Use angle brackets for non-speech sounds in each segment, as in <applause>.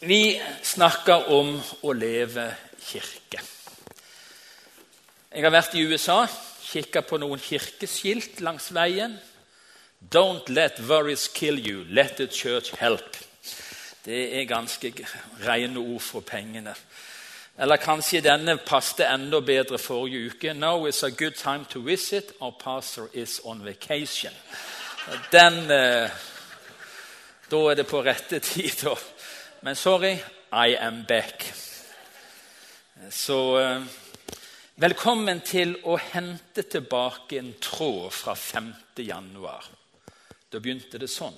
Vi snakker om å leve kirke. Jeg har vært i USA, kikka på noen kirkeskilt langs veien. Don't let worries kill you, let the church help. Det er ganske rene ord for pengene. Eller kanskje denne passet enda bedre forrige uke. Now is a good time to visit. Our pastor is on vacation. Den, eh, Da er det på rette tid. Men sorry, I am back. Så eh, velkommen til å hente tilbake en tråd fra 5. januar. Da begynte det sånn.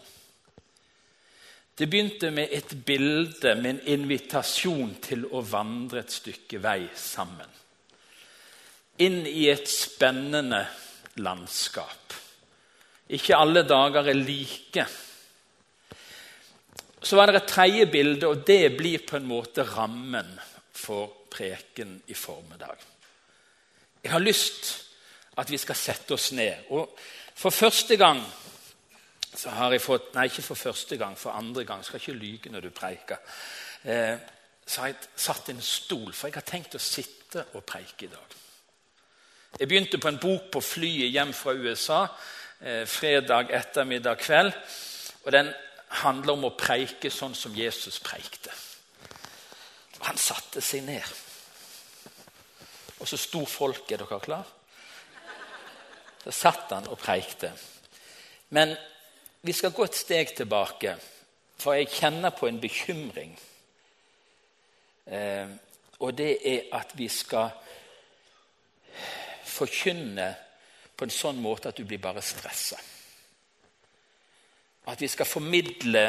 Det begynte med et bilde med en invitasjon til å vandre et stykke vei sammen. Inn i et spennende landskap. Ikke alle dager er like. Så var det et tredje bilde, og det blir på en måte rammen for preken i formiddag. Jeg har lyst at vi skal sette oss ned. Og for første gang så har jeg fått Nei, ikke for første gang, for andre gang. Skal ikke lyge når du preiker. Eh, så har jeg satt en stol, for jeg har tenkt å sitte og preike i dag. Jeg begynte på en bok på flyet hjem fra USA eh, fredag ettermiddag kveld. og Den handler om å preike sånn som Jesus preikte. Han satte seg ned. Og så sto folket. Er dere klar? Så satt han og preikte. Men vi skal gå et steg tilbake, for jeg kjenner på en bekymring. Eh, og det er at vi skal forkynne på en sånn måte at du blir bare stressa. At vi skal formidle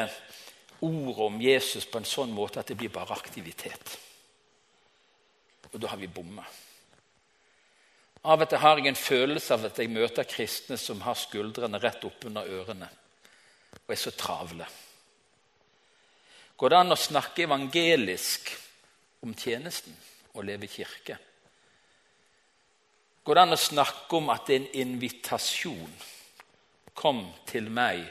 ordet om Jesus på en sånn måte at det blir bare aktivitet. Og da har vi bomma. Av og til har jeg en følelse av at jeg møter kristne som har skuldrene rett oppunder ørene og er så travle. Går det an å snakke evangelisk om tjenesten og leve kirke? Går det an å snakke om at det er en invitasjon? Kom til meg,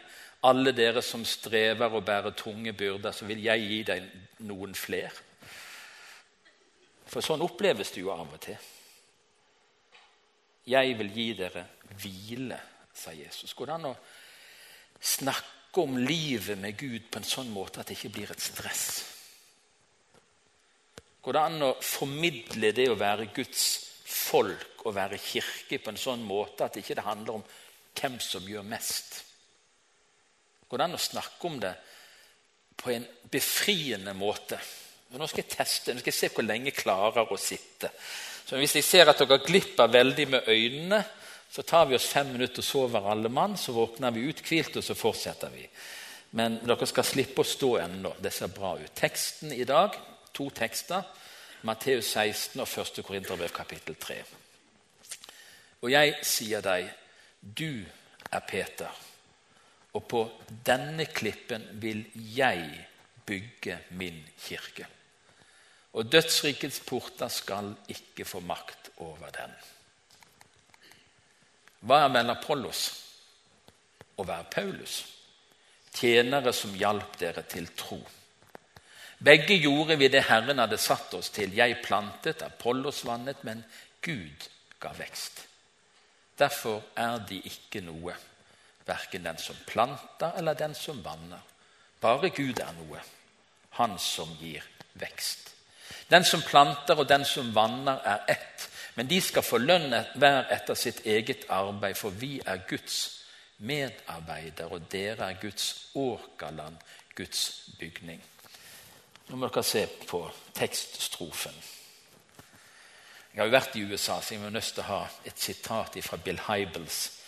alle dere som strever og bærer tunge byrder, så vil jeg gi deg noen fler. For sånn oppleves det jo av og til. Jeg vil gi dere hvile, sa Jesus. Går det an å snakke om livet med Gud på en sånn måte at det ikke blir et stress? Går det an å formidle det å være Guds folk og være kirke på en sånn måte at det ikke handler om hvem som gjør mest? Går det an å snakke om det på en befriende måte? Nå skal jeg teste, nå skal jeg se hvor lenge jeg klarer å sitte. Så Hvis jeg ser at dere glipper veldig med øynene, så tar vi oss fem minutter og sover alle mann. Så våkner vi uthvilt, og så fortsetter vi. Men dere skal slippe å stå ennå. Det ser bra ut. Teksten i dag, to tekster. Matteus 16 og 1. Korinterbrev kapittel 3. Og jeg sier deg, du er Peter og på denne klippen vil jeg bygge min kirke. Og dødsrikets porter skal ikke få makt over den. Hva er vel Apollos hva er Paulus? Tjenere som hjalp dere til tro. Begge gjorde vi det Herren hadde satt oss til. Jeg plantet, Apollos vannet, men Gud ga vekst. Derfor er de ikke noe verken den som planter eller den som vanner. Bare Gud er noe, han som gir vekst. Den som planter og den som vanner, er ett, men de skal få lønn hver etter sitt eget arbeid, for vi er Guds medarbeidere, og dere er Guds åkerland, Guds bygning. Nå må dere se på tekststrofen. Jeg har jo vært i USA, så jeg må nødt til å ha et sitat fra Bill Hybels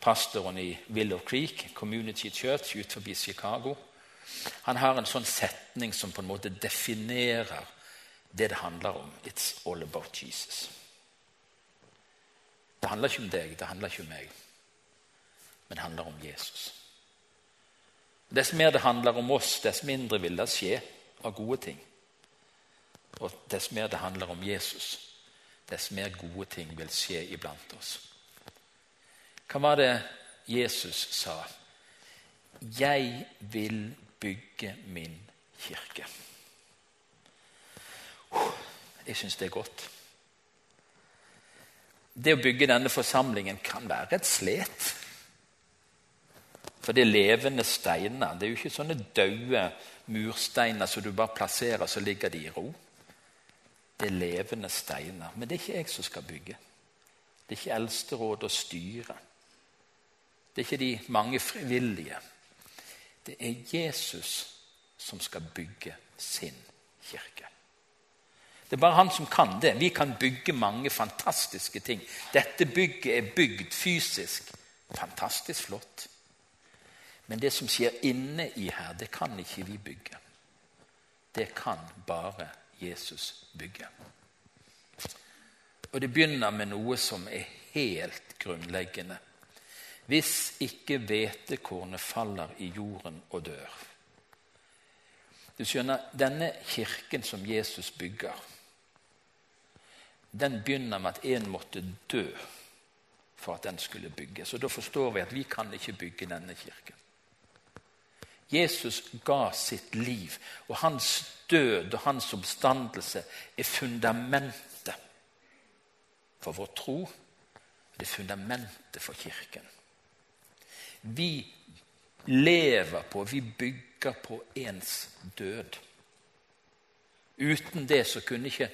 pastoren i Willow Creek Community Church ut forbi Chicago. Han har en sånn setning som på en måte definerer det det handler om. It's all about Jesus. Det handler ikke om deg, det handler ikke om meg, men det handler om Jesus. Dess mer det handler om oss, dess mindre vil det skje av gode ting. Og dess mer det handler om Jesus, dess mer gode ting vil skje iblant oss. Hva var det Jesus sa? 'Jeg vil bygge min kirke'. jeg syns det er godt. Det å bygge denne forsamlingen kan være et slet. For det er levende steiner. Det er jo ikke sånne døde mursteiner som du bare plasserer, så ligger de i ro. Det er levende steiner. Men det er ikke jeg som skal bygge. Det er ikke eldsteråd å styre. Det er ikke de mange frivillige. Det er Jesus som skal bygge sin kirke. Det er bare han som kan det. Vi kan bygge mange fantastiske ting. Dette bygget er bygd fysisk. Fantastisk flott. Men det som skjer inne i her, det kan ikke vi bygge. Det kan bare Jesus bygge. Og det begynner med noe som er helt grunnleggende. Hvis ikke hvetekornet faller i jorden og dør Du skjønner, Denne kirken som Jesus bygger, den begynner med at en måtte dø for at den skulle bygges. Og Da forstår vi at vi kan ikke bygge denne kirken. Jesus ga sitt liv, og hans død og hans oppstandelse er fundamentet for vår tro. Det er fundamentet for Kirken. Vi lever på, vi bygger på ens død. Uten det så kunne ikke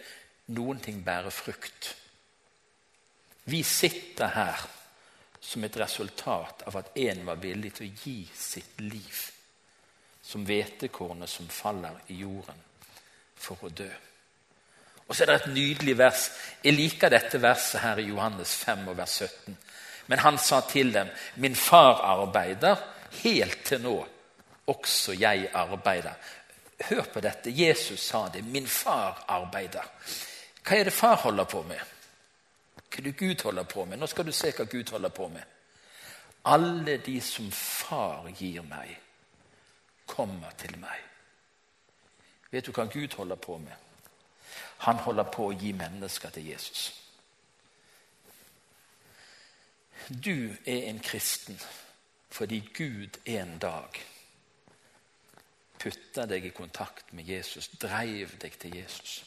noen ting bære frukt. Vi sitter her som et resultat av at en var villig til å gi sitt liv som hvetekornet som faller i jorden for å dø. Og så er det et nydelig vers. Jeg liker dette verset her i Johannes 5 og vers 17. Men han sa til dem, 'Min far arbeider helt til nå. Også jeg arbeider.' Hør på dette. Jesus sa det. 'Min far arbeider'. Hva er det far holder på med? Hva er det Gud holder på med? Nå skal du se hva Gud holder på med. Alle de som far gir meg, kommer til meg. Vet du hva Gud holder på med? Han holder på å gi mennesker til Jesus. Du er en kristen fordi Gud en dag putta deg i kontakt med Jesus, dreiv deg til Jesus.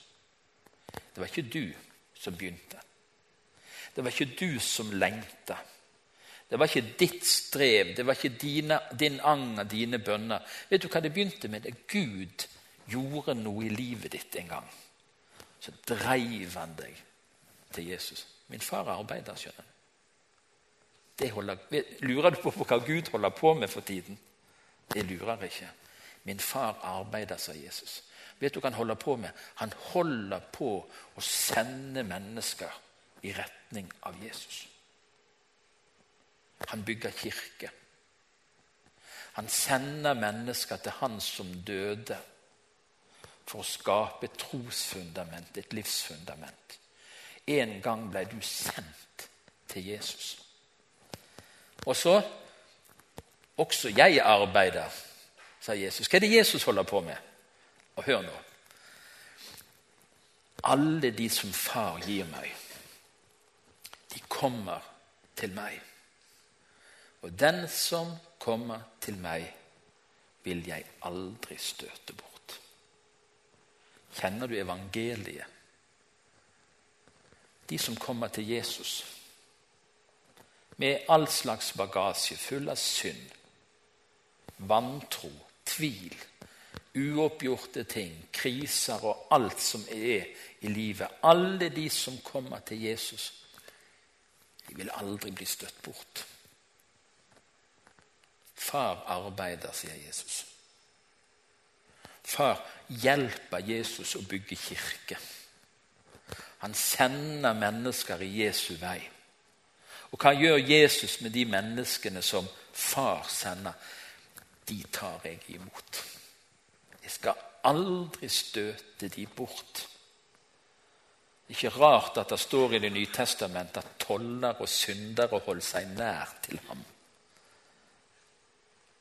Det var ikke du som begynte. Det var ikke du som lengta. Det var ikke ditt strev, det var ikke dine, din anger, dine bønner. Vet du hva det begynte med? Det Gud gjorde noe i livet ditt en gang. Så dreiv han deg til Jesus. Min far arbeider, skjønner du. Holder, lurer du på hva Gud holder på med for tiden? Det lurer ikke. Min far arbeider, sa Jesus. Vet du hva han holder på med? Han holder på å sende mennesker i retning av Jesus. Han bygger kirke. Han sender mennesker til han som døde, for å skape et trosfundament, et livsfundament. En gang ble du sendt til Jesus. Og så Også jeg arbeider, sa Jesus. Hva er det Jesus holder på med? Og hør nå. Alle de som far gir meg, de kommer til meg. Og den som kommer til meg, vil jeg aldri støte bort. Kjenner du evangeliet? De som kommer til Jesus med all slags bagasje, full av synd, vantro, tvil, uoppgjorte ting, kriser og alt som er i livet. Alle de som kommer til Jesus, de vil aldri bli støtt bort. Far arbeider, sier Jesus. Far hjelper Jesus å bygge kirke. Han sender mennesker i Jesu vei. Og hva gjør Jesus med de menneskene som far sender? De tar jeg imot. Jeg skal aldri støte de bort. Ikke rart at det står i Det nye testamentet at toller og syndere holdt seg nær til ham.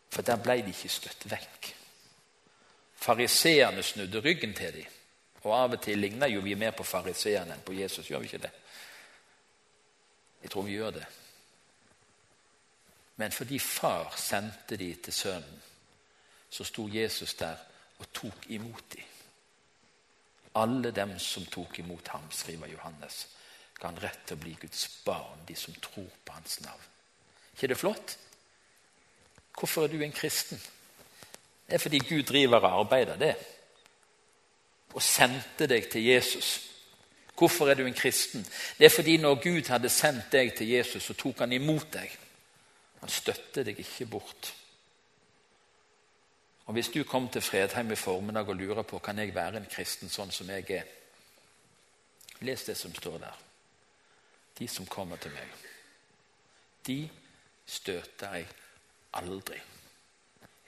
For der ble de ikke støtt vekk. Fariseerne snudde ryggen til dem. Og av og til ligner jo vi mer på fariseerne enn på Jesus. Gjør vi ikke det? Jeg tror vi gjør det. Men fordi far sendte de til sønnen, så sto Jesus der og tok imot dem. alle dem som tok imot ham, skriver Johannes, ga han rett til å bli Guds barn, de som tror på hans navn. ikke det flott? Hvorfor er du en kristen? Det er fordi Gud driver og arbeider det. Og sendte deg til Jesus. Hvorfor er du en kristen? Det er fordi når Gud hadde sendt deg til Jesus, så tok han imot deg. Han støtter deg ikke bort. Og Hvis du kom til Fredheim i formiddag og lurer på kan jeg være en kristen sånn som jeg er, les det som står der. De som kommer til meg, de støter jeg aldri.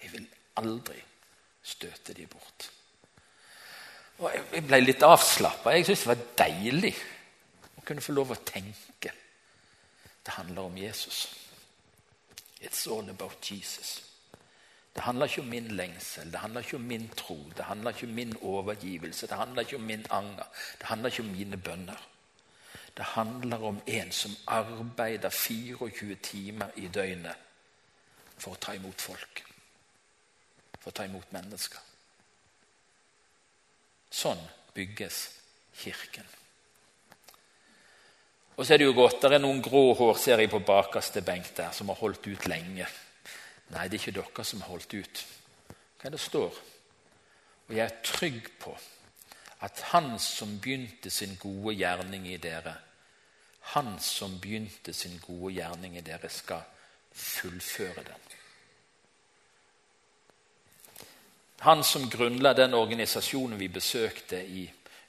Jeg vil aldri støte de bort. Og Jeg ble litt avslappa. Jeg syntes det var deilig å kunne få lov å tenke. Det handler om Jesus. It's all about Jesus. Det handler ikke om min lengsel, det handler ikke om min tro, det handler ikke om min overgivelse, det handler ikke om min anger, det handler ikke om mine bønner. Det handler om en som arbeider 24 timer i døgnet for å ta imot folk. For å ta imot mennesker. Sånn bygges Kirken. Og så er det jo godt, det er noen grå hår ser jeg på bakerste benk der, som har holdt ut lenge. Nei, det er ikke dere som har holdt ut. Hva er det står? Og jeg er trygg på at Han som begynte sin gode gjerning i dere, Han som begynte sin gode gjerning i dere, skal fullføre den. Han som grunnla den organisasjonen vi besøkte i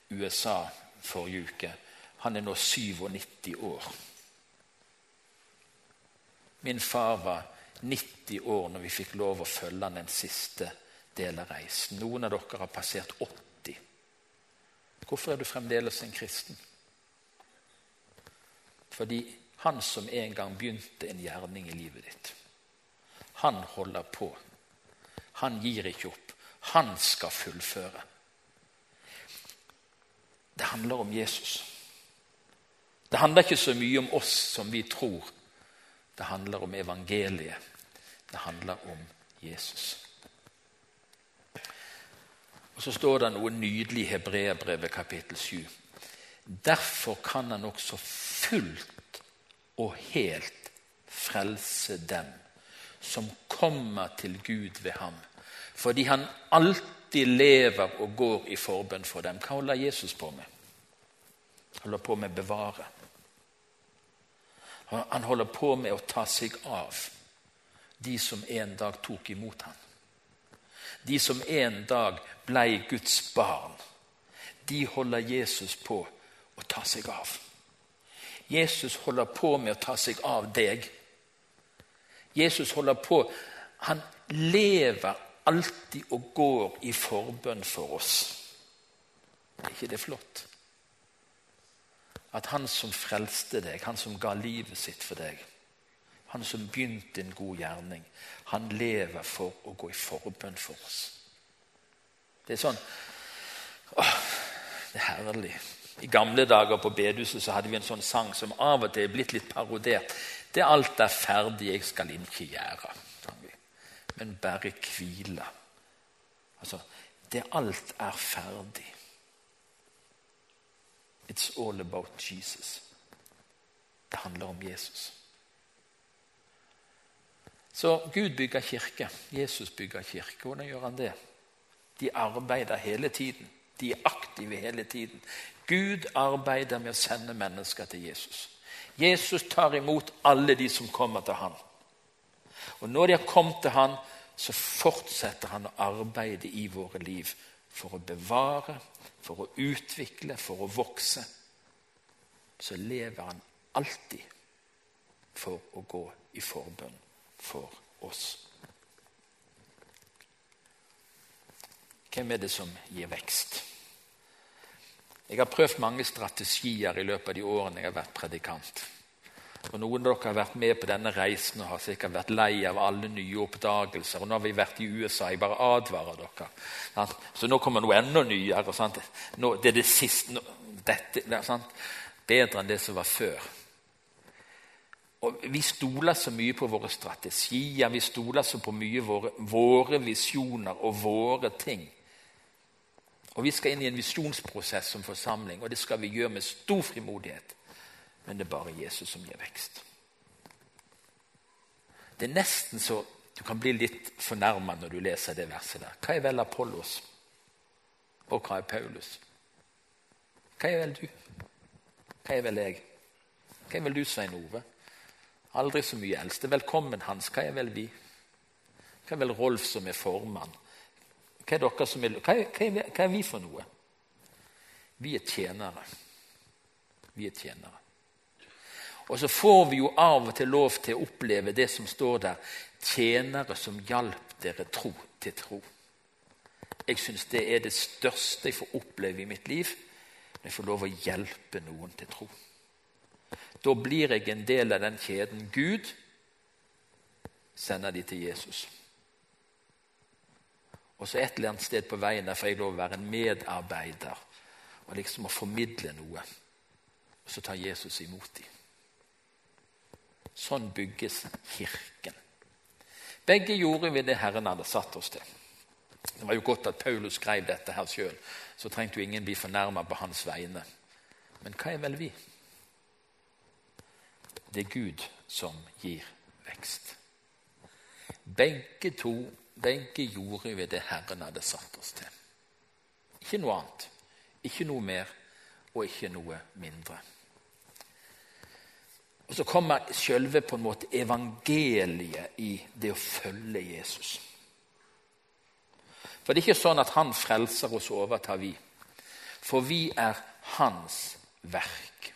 USA forrige uke, han er nå 97 år. Min far var 90 år når vi fikk lov å følge han den siste del av reisen. Noen av dere har passert 80. Hvorfor er du fremdeles en kristen? Fordi han som en gang begynte en gjerning i livet ditt, han holder på. Han gir ikke opp. Han skal fullføre. Det handler om Jesus. Det handler ikke så mye om oss som vi tror. Det handler om evangeliet. Det handler om Jesus. Og Så står det noe nydelig i Hebreabrevet kapittel 7. Derfor kan han også fullt og helt frelse dem som kommer til Gud ved ham, fordi han alltid lever og går i forbønn for dem. Hva holder Jesus på med? Han holder på med å bevare. Han holder på med å ta seg av de som en dag tok imot ham. De som en dag ble Guds barn. De holder Jesus på å ta seg av. Jesus holder på med å ta seg av deg. Jesus holder på Han lever alltid og går i forbønn for oss. Er ikke det flott? At han som frelste deg, han som ga livet sitt for deg, han som begynte en god gjerning, han lever for å gå i forbønn for oss. Det er sånn åh, Det er herlig. I gamle dager på bedehuset så hadde vi en sånn sang som av og til er blitt litt parodert. Det er alt er ferdig, jeg skal ikke gjøre. Men bare hvile. Altså, det alt er ferdig. It's all about Jesus. Det handler om Jesus. Så Gud bygger kirke. Jesus bygger kirke. Hvordan gjør han det? De arbeider hele tiden. De er aktive hele tiden. Gud arbeider med å sende mennesker til Jesus. Jesus tar imot alle de som kommer til ham. Og når de har kommet til Han, så fortsetter han å arbeide i våre liv for å bevare, for å utvikle, for å vokse. Så lever han alltid for å gå i forbønn for oss. Hvem er det som gir vekst? Jeg har prøvd mange strategier i løpet av de årene jeg har vært predikant. Og Noen av dere har vært med på denne reisen og har sikkert vært lei av alle nye oppdagelser. og Nå har vi vært i USA. Jeg bare advarer dere. Så nå kommer noe enda nyere. Nå, det er det siste dette, Bedre enn det som var før. Og Vi stoler så mye på våre strategier, vi stoler så på mye våre, våre visjoner og våre ting. Og Vi skal inn i en visjonsprosess som forsamling, og det skal vi gjøre med stor frimodighet. Men det er bare Jesus som gir vekst. Det er nesten så du kan bli litt fornærma når du leser det verset der. Hva er vel Apollos? Og hva er Paulus? Hva er vel du? Hva er vel jeg? Hva er vel du, Svein Ove? Aldri så mye eldste. Velkommen, Hans. Hva er vel vi? Hva er vel Rolf som er formann? Hva er, dere som er, hva er, hva er, hva er vi for noe? Vi er tjenere. Vi er tjenere. Og så får vi jo av og til lov til å oppleve det som står der. Tjenere som hjalp dere tro til tro. Jeg syns det er det største jeg får oppleve i mitt liv. Når jeg får lov å hjelpe noen til tro. Da blir jeg en del av den kjeden. Gud sender de til Jesus. Og så et eller annet sted på veien der får jeg lov å være en medarbeider og liksom å formidle noe. Og så tar Jesus imot dem. Sånn bygges Kirken. Begge gjorde vi det Herren hadde satt oss til. Det var jo godt at Paulus skrev dette her sjøl, så trengte jo ingen bli fornærma på hans vegne. Men hva er vel vi? Det er Gud som gir vekst. Begge to begge gjorde vi det Herren hadde satt oss til. Ikke noe annet. Ikke noe mer og ikke noe mindre. Og Så kommer selve på en måte evangeliet i det å følge Jesus. For det er ikke sånn at han frelser oss og overtar vi. For vi er hans verk.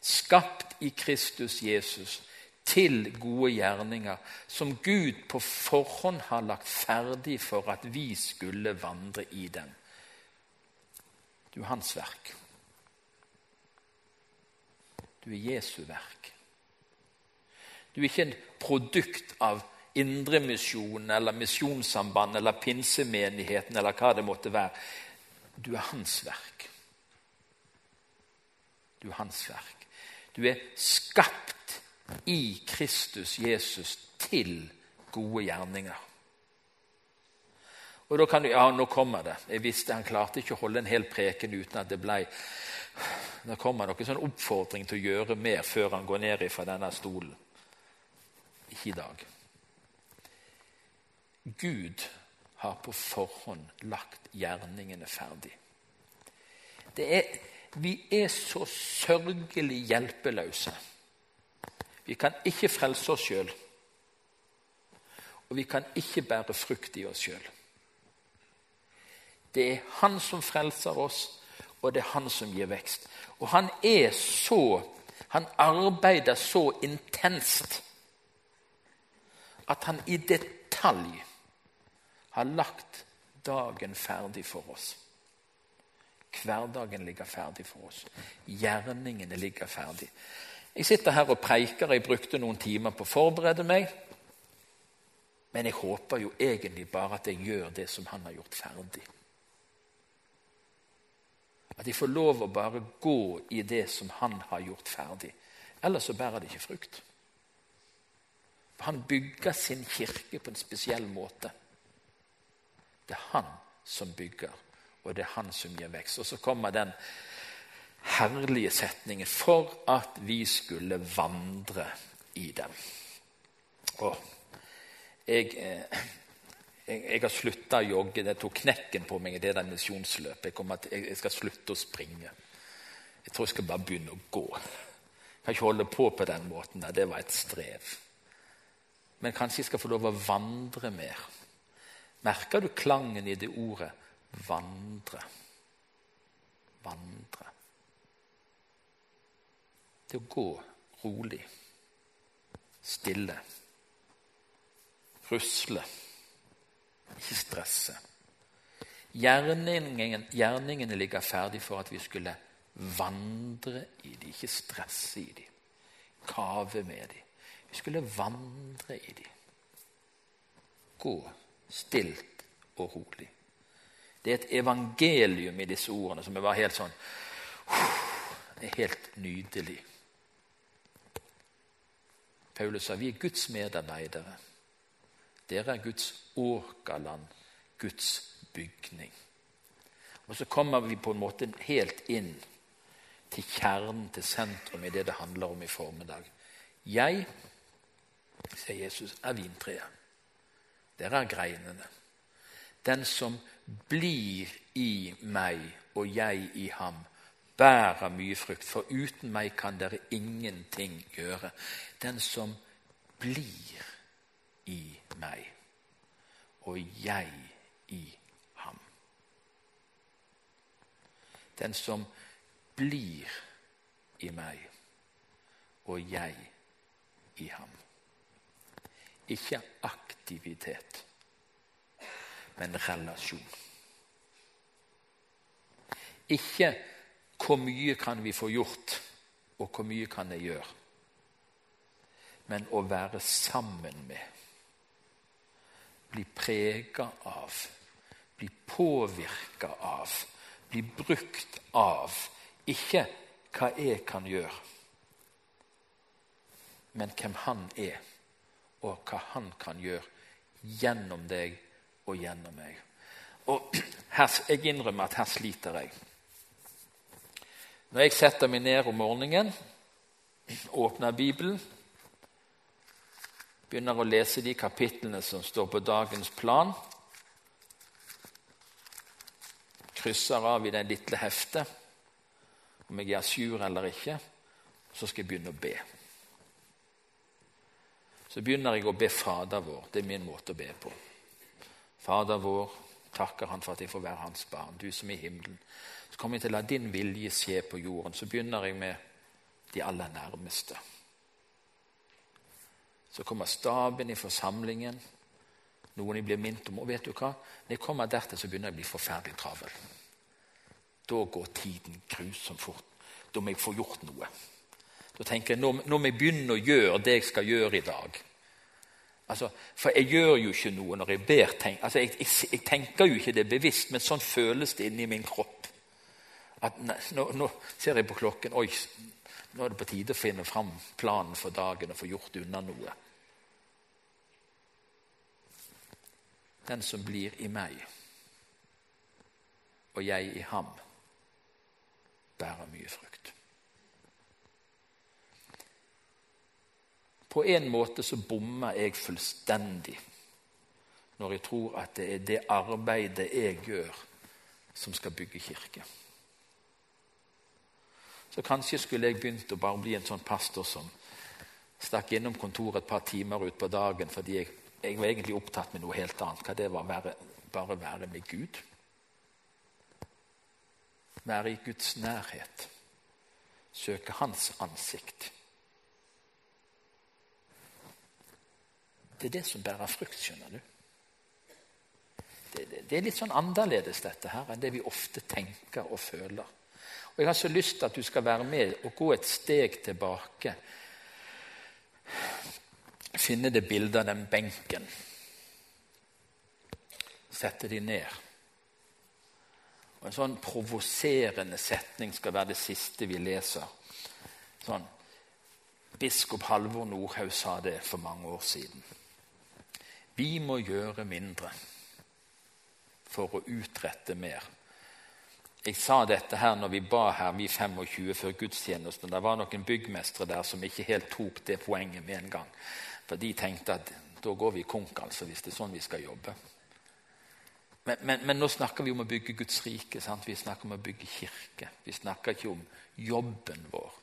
Skapt i Kristus Jesus til gode gjerninger som Gud på forhånd har lagt ferdig for at vi skulle vandre i dem. Du er hans verk. Du er Jesu verk. Du er ikke en produkt av Indremisjonen eller Misjonssamband eller Pinsemenigheten eller hva det måtte være. Du er hans verk. Du er hans verk. Du er skapt i Kristus Jesus til gode gjerninger. Og da kan du, Ja, nå kommer det. Jeg visste Han klarte ikke å holde en hel preken uten at det ble Da kommer det noen sånn oppfordring til å gjøre mer før han går ned fra denne stolen. Ikke i dag. Gud har på forhånd lagt gjerningene ferdig. Er, vi er så sørgelig hjelpeløse vi kan ikke frelse oss sjøl. Og vi kan ikke bære frukt i oss sjøl. Det er Han som frelser oss, og det er Han som gir vekst. Og han er så Han arbeider så intenst at han i detalj har lagt dagen ferdig for oss. Hverdagen ligger ferdig for oss. Gjerningene ligger ferdig. Jeg sitter her og preiker. Jeg brukte noen timer på å forberede meg. Men jeg håper jo egentlig bare at jeg gjør det som han har gjort ferdig. At jeg får lov å bare gå i det som han har gjort ferdig. Ellers så bærer det ikke frukt. Han bygger sin kirke på en spesiell måte. Det er han som bygger, og det er han som gir vekst. Og så kommer den herlige setningen for at vi skulle vandre i dem. Og jeg, eh, jeg, jeg har slutta å jogge. Det tok knekken på meg i det der misjonsløpet. Jeg, jeg, skal slutte å springe. Jeg tror jeg skal bare begynne å gå. Jeg kan ikke holde på på den måten. Det var et strev. Men kanskje jeg skal få lov å vandre mer. Merker du klangen i det ordet 'vandre'? Vandre Det å gå rolig, stille, rusle, ikke stresse. Gjerningen, gjerningene ligger ferdig for at vi skulle vandre i dem, ikke stresse i dem, kave med dem. Vi skulle vandre i dem. Gå stilt og rolig. Det er et evangelium i disse ordene som er bare helt sånn er helt nydelig. Paulus sa vi er Guds medarbeidere. Dere er Guds åkerland, Guds bygning. Og så kommer vi på en måte helt inn til kjernen, til sentrum i det det handler om i formiddag. Jeg, sier Jesus, er vintreet. Dere er greinene. Den som blir i meg og jeg i ham, bærer mye frukt, for uten meg kan dere ingenting gjøre. Den som blir i meg og jeg i ham. Den som blir i meg og jeg i ham. Ikke aktivitet, men relasjon. Ikke hvor mye kan vi få gjort, og hvor mye kan jeg gjøre? Men å være sammen med. Bli prega av. Bli påvirka av. Bli brukt av. Ikke hva jeg kan gjøre, men hvem han er, og hva han kan gjøre gjennom deg og gjennom meg. Og <clears throat> her, Jeg innrømmer at her sliter jeg. Når jeg setter meg ned om morgenen, <clears throat> åpner Bibelen, begynner å lese de kapitlene som står på dagens plan, krysser av i det lille heftet om jeg er sur eller ikke, så skal jeg begynne å be. Så begynner jeg å be Fader vår. Det er min måte å be på. Fader vår, takker han for at jeg får være hans barn, du som er i himmelen. Så kommer jeg til å la din vilje skje på jorden. Så begynner jeg med de aller nærmeste. Så kommer staben i forsamlingen. Noen jeg blir minnet om. Og vet du hva? Når jeg kommer dertil, så begynner jeg å bli forferdelig travel. Da går tiden grusomt fort. Da må jeg få gjort noe. Da tenker jeg, Nå må jeg begynne å gjøre det jeg skal gjøre i dag. Altså, for jeg gjør jo ikke noe når jeg ber. Tenk, altså, jeg, jeg, jeg, tenker jo ikke det bevisst, men sånn føles det inni min kropp. At nå, nå, ser jeg på klokken Oi, nå er det på tide å finne fram planen for dagen og få gjort unna noe. Den som blir i meg, og jeg i ham, bærer mye frukt. På en måte så bommer jeg fullstendig når jeg tror at det er det arbeidet jeg gjør, som skal bygge kirke. Så kanskje skulle jeg begynt å bare bli en sånn pastor som stakk innom kontoret et par timer ut på dagen fordi jeg, jeg var egentlig opptatt med noe helt annet. Hva det var være, bare være med Gud. Være i Guds nærhet. Søke Hans ansikt. Det er det som bærer frukt, skjønner du. Det, det, det, er litt sånn annerledes dette her enn det vi ofte tenker og føler. Og Jeg har så lyst til at du skal være med og gå et steg tilbake. Finne det bildet av den benken. Sette de ned. Og En sånn provoserende setning skal være det siste vi leser. Sånn, Biskop Halvor Nordhaug sa det for mange år siden. Vi må gjøre mindre for å utrette mer. Jeg sa dette her når vi ba her, vi 25 før gudstjenesten. Det var noen byggmestere der som ikke helt tok det poenget med en gang. For de tenkte at da går vi konk, altså, hvis det er sånn vi skal jobbe. Men, men, men, nå snakker vi om å bygge Guds rike. Sant? Vi snakker om å bygge kirke. Vi snakker ikke om jobben vår.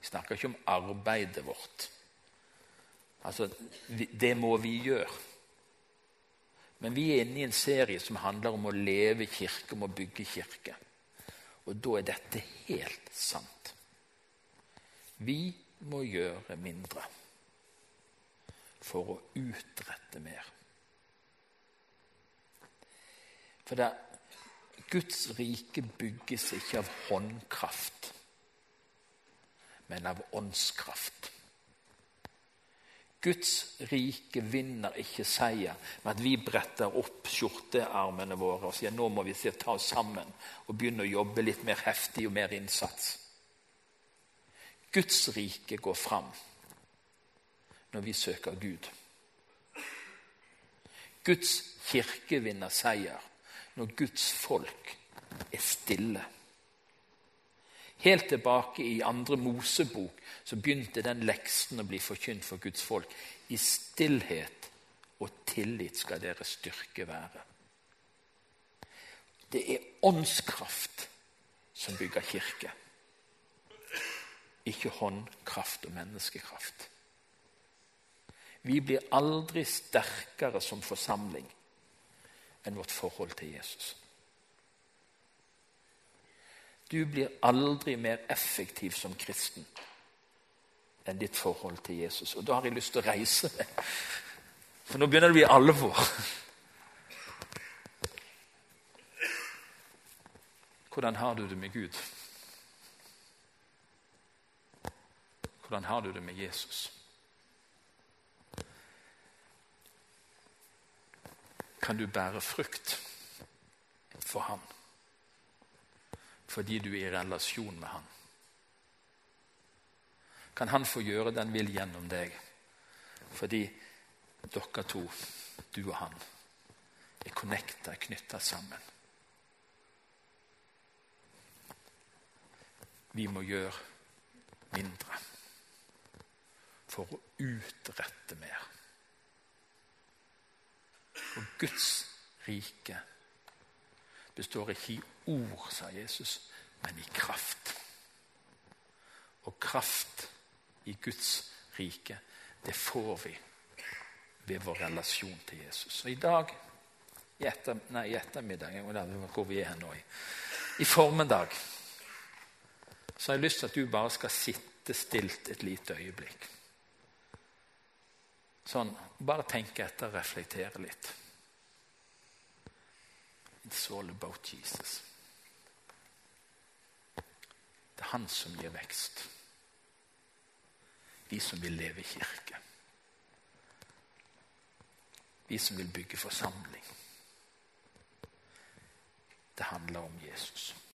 Vi snakker ikke om arbeidet vårt. Altså, Det må vi gjøre. Men vi er inne i en serie som handler om å leve kirke, om å bygge kirke. Og da er dette helt sant. Vi må gjøre mindre for å utrette mer. For det, Guds rike bygges ikke av håndkraft, men av åndskraft. Guds rike vinner ikke seier med at vi bretter opp skjortearmene våre og sier nå må vi ta oss sammen og begynne å jobbe litt mer heftig og mer innsats. Guds rike går fram når vi søker Gud. Guds kirke vinner seier når Guds folk er stille. Helt tilbake i andre Mosebok så begynte den leksen å bli forkynt for Guds folk. I stillhet og tillit skal deres styrke være. Det er åndskraft som bygger kirke, ikke håndkraft og menneskekraft. Vi blir aldri sterkere som forsamling enn vårt forhold til Jesus. Du blir aldri mer effektiv som kristen enn ditt forhold til Jesus. Og da har jeg lyst til å reise meg, for nå begynner det å bli alvor. Hvordan har du det med Gud? Hvordan har du det med Jesus? Kan du bære frukt for ham fordi du er i relasjon med han. Kan han få gjøre den vil gjennom deg fordi dere to, du og han, er connecta, er knytta sammen? vi må gjøre mindre for å utrette mer. Og Guds rike består ikke i ord, sa Jesus, men i kraft. Og kraft i Guds rike, det får vi ved vår relasjon til Jesus. Og i dag i, etter, nei, i ettermiddag hvor vi er nå, i, i formiddag så har jeg lyst til at du bare skal sitte stilt et lite øyeblikk. Sånn, Bare tenke etter reflektere litt. It's all about Jesus. Det er han som gir vekst. Vi som vil leve i kirke. Vi som vil bygge forsamling. Det handler om Jesus.